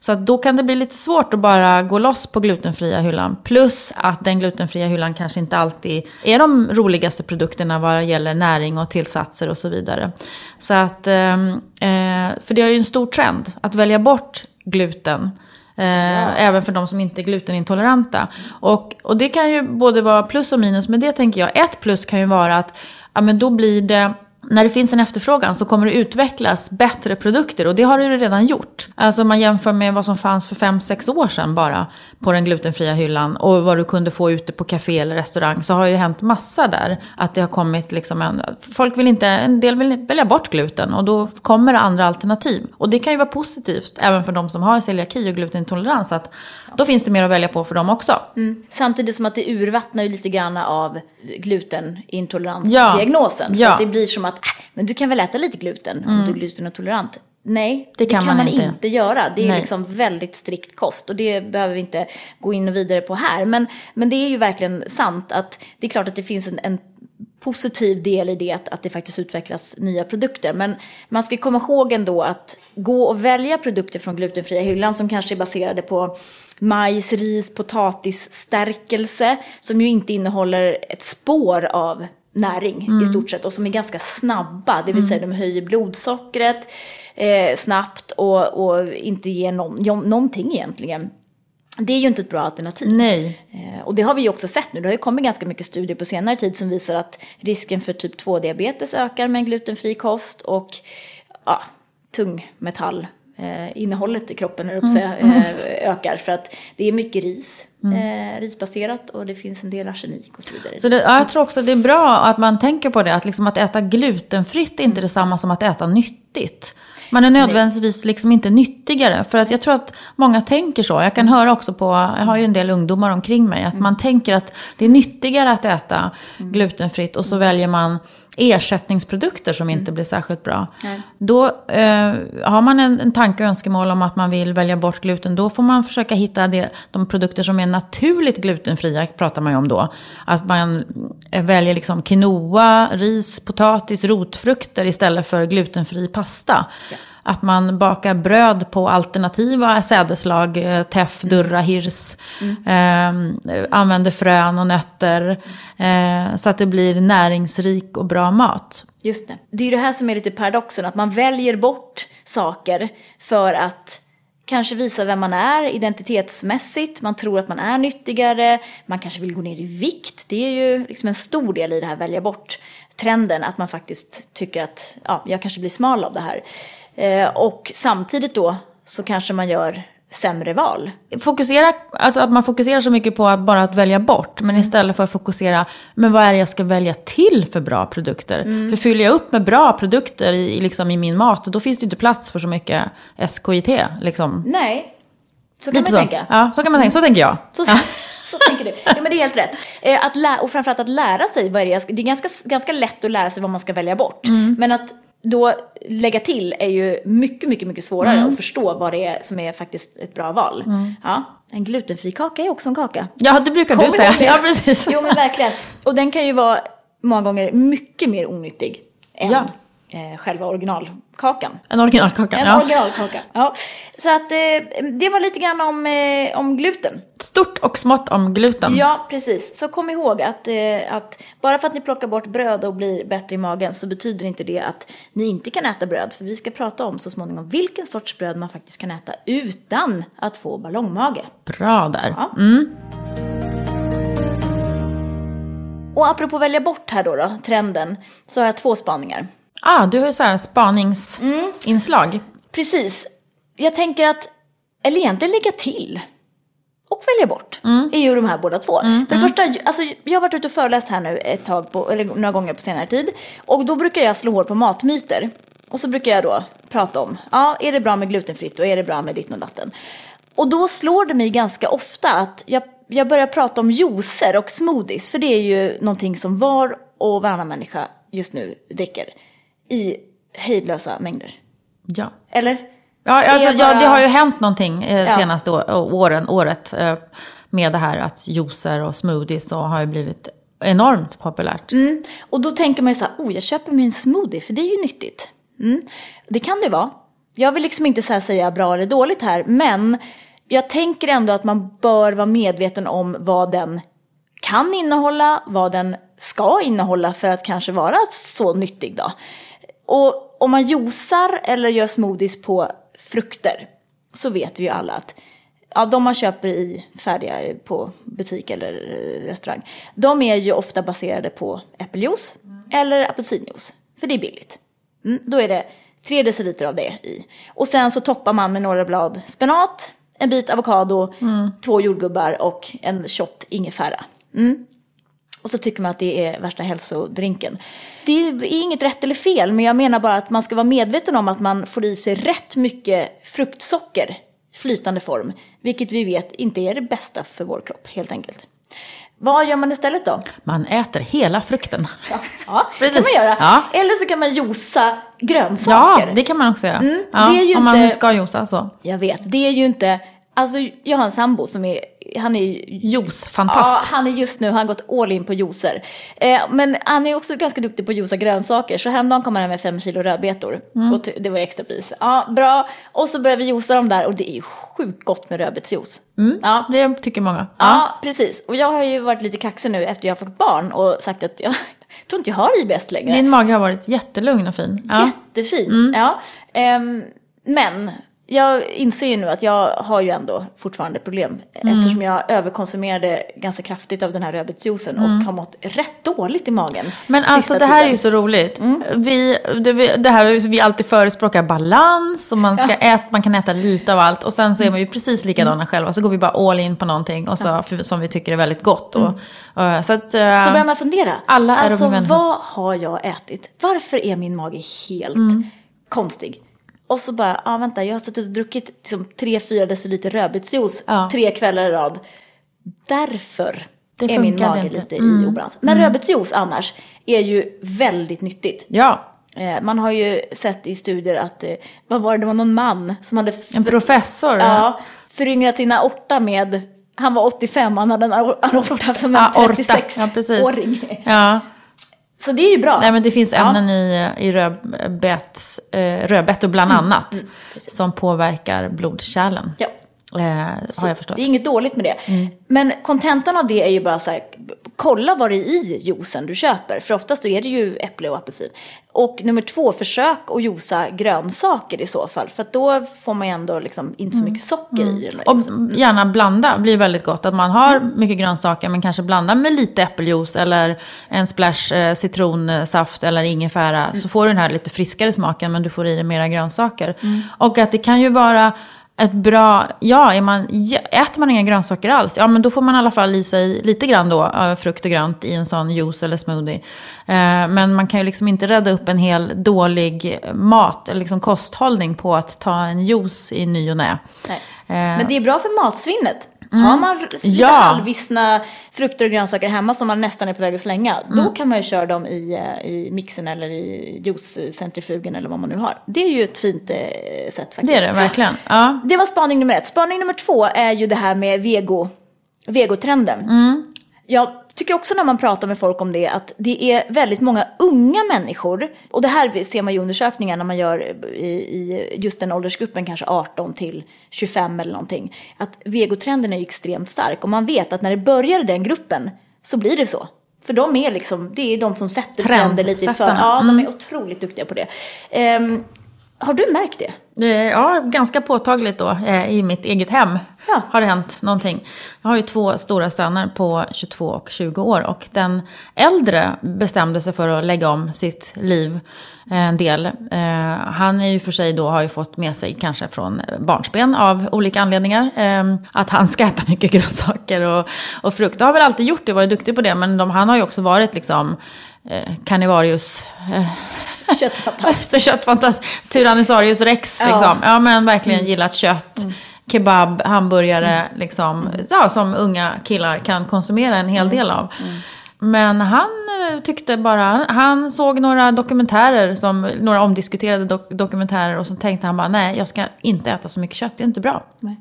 Så att då kan det bli lite svårt att bara gå loss på glutenfria hyllan. Plus att den glutenfria hyllan kanske inte alltid är de roligaste produkterna vad gäller näring och tillsatser och så vidare. Så att, ehm, eh, för det är ju en stor trend att välja bort gluten. Eh, Även för de som inte är glutenintoleranta. Och, och det kan ju både vara plus och minus med det tänker jag. Ett plus kan ju vara att ja, men då blir det när det finns en efterfrågan så kommer det utvecklas bättre produkter och det har det ju redan gjort. Alltså om man jämför med vad som fanns för 5-6 år sedan bara på den glutenfria hyllan och vad du kunde få ute på café eller restaurang så har ju hänt massa där. Att det har kommit liksom en, folk vill inte, en del vill välja bort gluten och då kommer det andra alternativ. Och det kan ju vara positivt även för de som har celiaki och glutenintolerans att då finns det mer att välja på för dem också. Mm. Samtidigt som att det urvattnar ju lite grann av gluteinintoleransdiagnosen. Ja. För att det blir som att, äh, men du kan väl äta lite gluten om mm. du är glutenintolerant. Nej, det kan, det kan man, man inte. inte. göra. Det är Nej. liksom väldigt strikt kost och det behöver vi inte gå in och vidare på här. Men, men det är ju verkligen sant att det är klart att det finns en, en positiv del i det att, att det faktiskt utvecklas nya produkter. Men man ska komma ihåg ändå att gå och välja produkter från glutenfria hyllan som kanske är baserade på majs, ris, potatis, stärkelse som ju inte innehåller ett spår av näring mm. i stort sett och som är ganska snabba, det vill mm. säga de höjer blodsockret eh, snabbt och, och inte ger någon, någonting egentligen. Det är ju inte ett bra alternativ. Nej. Eh, och det har vi ju också sett nu. Det har ju kommit ganska mycket studier på senare tid som visar att risken för typ 2-diabetes ökar med en glutenfri kost och ja, tungmetall eh, innehållet i kroppen mm. säga, eh, ökar. För att det är mycket ris, mm. eh, risbaserat och det finns en del arsenik och så vidare. Så det, ja, jag tror också det är bra att man tänker på det, att, liksom att äta glutenfritt är inte mm. detsamma som att äta nyttigt. Man är nödvändigtvis liksom inte nyttigare. För att jag tror att många tänker så. Jag kan höra också på, jag har ju en del ungdomar omkring mig, att mm. man tänker att det är nyttigare att äta mm. glutenfritt och så väljer man ersättningsprodukter som inte mm. blir särskilt bra. Nej. Då eh, har man en, en tanke och önskemål om att man vill välja bort gluten. Då får man försöka hitta det, de produkter som är naturligt glutenfria, pratar man ju om då. Att man eh, väljer liksom quinoa, ris, potatis, rotfrukter istället för glutenfri pasta. Ja. Att man bakar bröd på alternativa sädeslag, eh, teff, durra, hirs. Mm. Eh, använder frön och nötter. Eh, så att det blir näringsrik och bra mat. Just det. Det är ju det här som är lite paradoxen, att man väljer bort saker för att kanske visa vem man är identitetsmässigt. Man tror att man är nyttigare. Man kanske vill gå ner i vikt. Det är ju liksom en stor del i det här välja bort-trenden. Att man faktiskt tycker att ja, jag kanske blir smal av det här. Eh, och samtidigt då så kanske man gör sämre val. Fokusera, alltså att man fokuserar så mycket på att bara att välja bort. Men istället för att fokusera, men vad är det jag ska välja till för bra produkter? Mm. För fyller jag upp med bra produkter i, liksom i min mat, då finns det inte plats för så mycket SKIT. Liksom. Nej, så kan Lite man så. tänka. Ja, så kan man tänka. Så tänker jag. Så, ja. så tänker du. Ja, men det är helt rätt. Eh, att lä- och framförallt att lära sig vad det är. Det är ganska, ganska lätt att lära sig vad man ska välja bort. Mm. Men att då lägga till är ju mycket, mycket, mycket svårare mm. att förstå vad det är som är faktiskt ett bra val. Mm. Ja, en glutenfri kaka är också en kaka. Ja, det brukar Kommer du säga. Ja, precis. Jo, men verkligen. Och den kan ju vara många gånger mycket mer onyttig än ja. Eh, själva originalkakan. En originalkaka, En ja. originalkaka, ja. Så att eh, det var lite grann om, eh, om gluten. Stort och smått om gluten. Ja, precis. Så kom ihåg att, eh, att bara för att ni plockar bort bröd och blir bättre i magen så betyder inte det att ni inte kan äta bröd. För vi ska prata om så småningom vilken sorts bröd man faktiskt kan äta utan att få ballongmage. Bra där. Ja. Mm. Och apropå välja bort här då, då, trenden, så har jag två spaningar. Ah, du har ju så här spaningsinslag. Mm. Precis. Jag tänker att, eller egentligen lägga till och välja bort mm. är ju de här båda två. Mm. För det mm. första, alltså, jag har varit ute och föreläst här nu ett tag, på, eller några gånger på senare tid. Och då brukar jag slå hål på matmyter. Och så brukar jag då prata om, ja, är det bra med glutenfritt och är det bra med ditt och datten? Och då slår det mig ganska ofta att jag, jag börjar prata om juicer och smoothies. För det är ju någonting som var och varannan människa just nu dricker i hejdlösa mängder. Ja. Eller? Ja, alltså, bara... ja, det har ju hänt någonting eh, ja. senaste åren, året eh, med det här att juicer och smoothies och har ju blivit enormt populärt. Mm. Och då tänker man ju så här, oh jag köper min smoothie för det är ju nyttigt. Mm. Det kan det vara. Jag vill liksom inte säga bra eller dåligt här, men jag tänker ändå att man bör vara medveten om vad den kan innehålla, vad den ska innehålla för att kanske vara så nyttig då. Och om man juicar eller gör smoothies på frukter så vet vi ju alla att ja, de man köper i färdiga på butik eller eh, restaurang, de är ju ofta baserade på äppeljuice eller apelsinjuice, för det är billigt. Mm, då är det tre deciliter av det i. Och sen så toppar man med några blad spenat, en bit avokado, två jordgubbar och en shot ingefära. Mm. Och så tycker man att det är värsta hälsodrinken. Det är inget rätt eller fel, men jag menar bara att man ska vara medveten om att man får i sig rätt mycket fruktsocker flytande form. Vilket vi vet inte är det bästa för vår kropp, helt enkelt. Vad gör man istället då? Man äter hela frukten. Ja, ja det kan man göra. Ja. Eller så kan man Ja, grönsaker. det kan man också göra. Mm, ja, det är ju om man inte- nu ska josa så. Jag vet, det är ju inte... Alltså, jag har en sambo som är... Han är ju Juice, Ja, han är just nu, han har gått all in på juicer. Eh, men han är också ganska duktig på att juica grönsaker. Så häromdagen kom han hem med fem kilo rödbetor. Mm. Och det var extra pris. Ja, bra. Och så började vi juica dem där och det är ju sjukt gott med rödbetsjuice. Ja. Det tycker många. Ja. precis. Och jag har ju varit lite kaxig nu efter jag har fått barn och sagt att jag tror inte jag har IBS längre. Din mage har varit jättelugn och fin. Ja. Jättefin. Mm. Ja. Ehm, men jag inser ju nu att jag har ju ändå fortfarande problem. Mm. Eftersom jag överkonsumerade ganska kraftigt av den här rödbetsjuicen och har mått rätt dåligt i magen. Mm. Men alltså det här är tiden. ju så roligt. Mm. Vi, det, det här, vi alltid förespråkar balans och man, ska äta, man kan äta lite av allt. Och sen så är man ju precis likadana Mm. själva. Så går vi bara all in på någonting och så, för, som vi tycker är väldigt gott. Och, och, så att, Mm. Så börjar man fundera. Alla är alltså vad har jag ätit? Varför är min mage helt Mm. konstig? Och så bara, ja ah, vänta, jag har suttit och druckit liksom, 3-4 deciliter rödbetsjuice Ja. tre kvällar i rad. Därför Det är min mage inte. lite i obalans. Men rödbetsjuice annars är ju väldigt nyttigt. ja, Eh, Man har ju sett i studier att, eh, vad var det, det var någon man som hade en professor. ja, föryngrat sin aorta med, han var 85, han hade en aor- aorta som en Aorta. 36-åring. Ja, precis. Ja. Så det är ju bra. Nej men det finns Ja. ämnen i, i rödbet, eh, rödbetor bland annat. precis. som påverkar blodkärlen. Ja. Eh, har jag förstått. Det är inget dåligt med det. Men kontentan av det är ju bara så här, kolla vad det är i juicen du köper. För oftast är det ju äpple och apelsin. Och nummer två, försök att juica grönsaker i så fall. För att då får man ju ändå liksom inte så mycket socker i det. Och Liksom. gärna blanda, blir väldigt gott. Att man har mycket grönsaker men kanske blanda med lite äppeljuice eller en splash eh, citronsaft eller ingefära. Så får du den här lite friskare smaken men du får i dig mera grönsaker. Och att det kan ju vara ett bra, ja, är man, äter man inga grönsaker alls, ja men då får man i alla fall i sig lite grann då, eh, frukt och grönt i en sån juice eller smoothie. Eh, men man kan ju liksom inte rädda upp en hel dålig mat, eller liksom kosthållning på att ta en juice i ny och nä. Nej. Eh, Men det är bra för matsvinnet. Har man lite Ja. halvvissna frukter och grönsaker hemma som man nästan är på väg att slänga, Mm. då kan man ju köra dem i, eh, i mixen eller i juicecentrifugen eller vad man nu har. Det är ju ett fint eh, sätt faktiskt. Det är det, verkligen. Ja. Det var spaning nummer ett. Spaning nummer två är ju det här med vego, vegotrenden. Mm. Jag tycker också när man pratar med folk om det att det är väldigt många unga människor, och det här ser man ju i undersökningar när man gör i, i just den åldersgruppen, kanske 18 till 25 eller någonting, att vegotrenden är ju extremt stark och man vet att när det börjar i den gruppen så blir det så. För de är liksom, det är de som sätter trender lite i för. Ja, de Mm. är otroligt duktiga på det. Ehm, har du märkt det? Är, Ja, ganska påtagligt då eh, i mitt eget hem Ja. har det hänt någonting. Jag har ju två stora söner på 22 och 20 år och den äldre bestämde sig för att lägga om sitt liv eh, en del. Eh, han är ju för sig då, har ju fått med sig kanske från barnsben av olika anledningar eh, att han ska äta mycket grönsaker och, och frukt. Det har väl alltid gjort det, varit duktig på det, men de, han har ju också varit liksom eh, carnivarius eh, Köttfantast. köttfantast, Tyrannosaurus rex Ja. liksom. Ja men verkligen gillat kött. Kebab, hamburgare, liksom. Ja, som unga killar kan konsumera en hel del av. Men han eh, tyckte bara, han såg några dokumentärer, som, några omdiskuterade dok- dokumentärer och så tänkte han bara, nej jag ska inte äta så mycket kött, det är inte bra. Nej.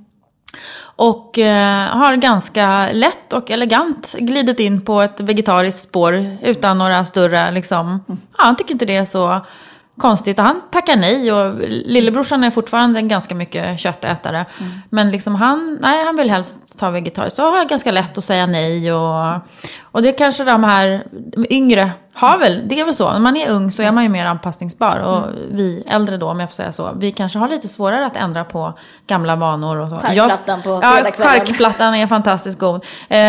Och eh, har ganska lätt och elegant glidit in på ett vegetariskt spår utan några större, liksom, ja, han tycker inte det är så konstigt. Och han tackar nej och lillebrorsan är fortfarande en ganska mycket köttätare. Men liksom han, nej, han vill helst ta vegetariskt. Så har ganska lätt att säga nej och, Och det kanske de här de yngre har väl, det är väl så. När man är ung så är man ju mer anpassningsbar. Och Mm. vi äldre då, om jag får säga så, vi kanske har lite svårare att ändra på gamla vanor. Och så. Charkplattan på Ja, fredagskvällen. charkplattan är fantastiskt god. Eh,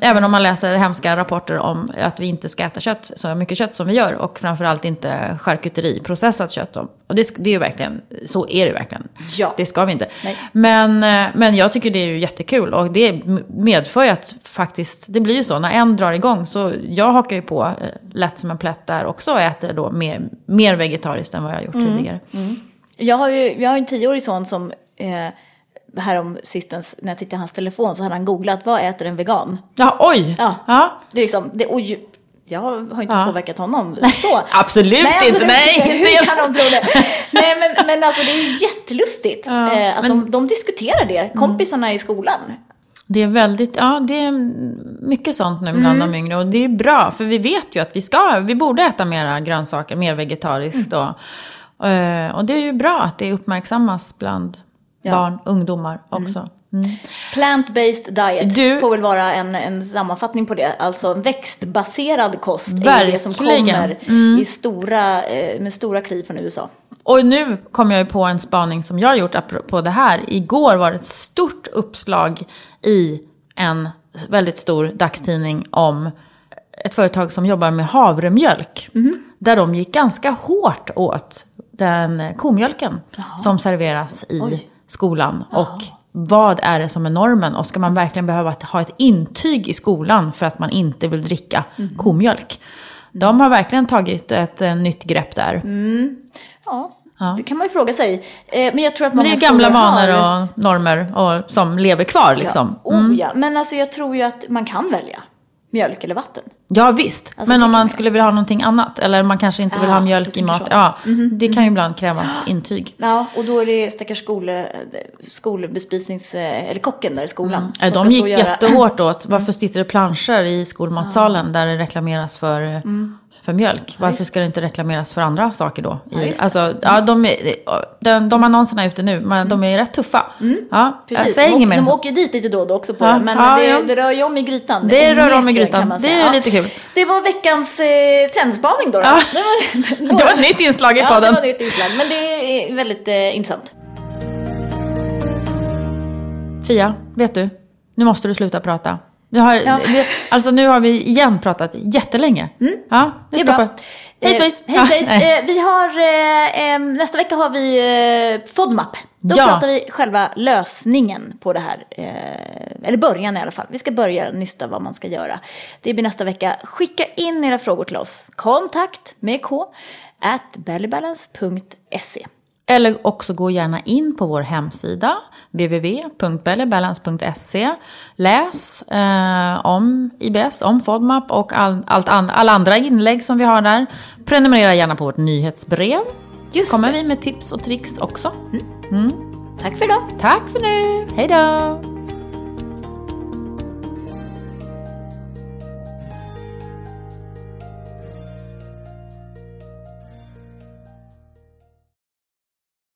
även om man läser hemska rapporter om att vi inte ska äta kött, så mycket kött som vi gör. Och framförallt inte charkuteri, processat kött. Då. Och det, det är ju verkligen, så är det verkligen. Ja. Det ska vi inte. Nej. Men, eh, men jag tycker det är ju jättekul. Och det medför ju att faktiskt, det blir ju så, när en drar igång så jag hakar ju på eh, lätt som en plätt där också och äter då mer, mer vegetariskt än vad jag har gjort Mm. tidigare. Jag har ju jag har en tioårig son som eh, härom sistens, när jag tittade i hans telefon så hade han googlat vad äter en vegan? Ja, oj! Ja. ja. Det är liksom, det, och ju, jag har inte Ja. påverkat honom så. Absolut Nej, inte, absolut nej! inte. inte Hur jag. kan de tro det? Nej, men, men alltså det är ju jättelustigt Ja, eh, att men- de, de diskuterar det, kompisarna i skolan. Det är väldigt, ja det är mycket sånt nu bland Mm. de yngre. Och det är bra, för vi vet ju att vi ska, vi borde äta mera grönsaker, mer vegetariskt Mm. då. Eh, Och det är ju bra att det uppmärksammas bland Ja. barn, ungdomar också. Mm. Plant-based diet Du- får väl vara en, en sammanfattning på det. Alltså en växtbaserad kost är ju det som Verkligen. kommer i stora, eh, med stora kliv från USA. Och nu kom jag ju på en spaning som jag har gjort apropå det här. Igår var det ett stort uppslag i en väldigt stor dagstidning om ett företag som jobbar med havremjölk. Där de gick ganska hårt åt den komjölken som serveras i Oj. skolan. Och vad är det som är normen? Och ska man verkligen behöva ha ett intyg i skolan för att man inte vill dricka komjölk? De har verkligen tagit ett eh, nytt grepp där. Ja, Ja. det kan man ju fråga sig. Eh, men jag tror att Men många det är gamla vanor har... och normer och, som lever kvar liksom. Ja, oh, ja. Men alltså jag tror ju att man kan välja mjölk eller vatten. Ja visst, Alltså, men om man skulle vilja ha någonting annat. Eller man kanske inte vill Ja, ha du mjölk i mat. så. Ja, det kan ju ibland krävas intyg. Ja, och då är det stackars skole, skolbespisnings... eh, Eller kocken där i skolan. Som de gick göra- jättehårt åt. Varför sitter det planscher i skolmatsalen där det reklameras för, för mjölk? Varför ska det inte reklameras för andra saker då? Ja, I, det. alltså, ja, de, är, de, de annonserna är ute nu, men de är rätt tuffa. Ja, jag Precis, säger de, inget mer. de åker ju dit lite då och då också på Ja, det. Men ja, det, ja. det rör ju om i grytan. Det rör om i grytan. Det är lite kul. Det var veckans eh, trendspaning då. då. Ja. Det, var, Det var ett nytt inslag i Ja, det podden. var ett nytt inslag. Men det är väldigt eh, intressant. Fia, vet du? Nu måste du sluta prata. Vi har, Ja. vi, alltså nu har vi igen pratat jättelänge. Ja, nu Mm. Det är bra. Hej svejs! Eh, hej svejs. Ja, nej. Eh, vi har, eh, eh, nästa vecka har vi eh, FODMAP. Då Ja. pratar vi själva lösningen på det här. Eh, eller början i alla fall. Vi ska börja nysta vad man ska göra. Det blir nästa vecka. Skicka in era frågor till oss. Kontakt med k at bellybalance.se. Eller också gå gärna in på vår hemsida www.bellybalance.se. Läs eh, om IBS, om FODMAP och all, allt an, alla andra inlägg som vi har där. Prenumerera gärna på vårt nyhetsbrev. Just kommer det. vi med tips och tricks också. Tack för idag. Tack för nu! Hej då!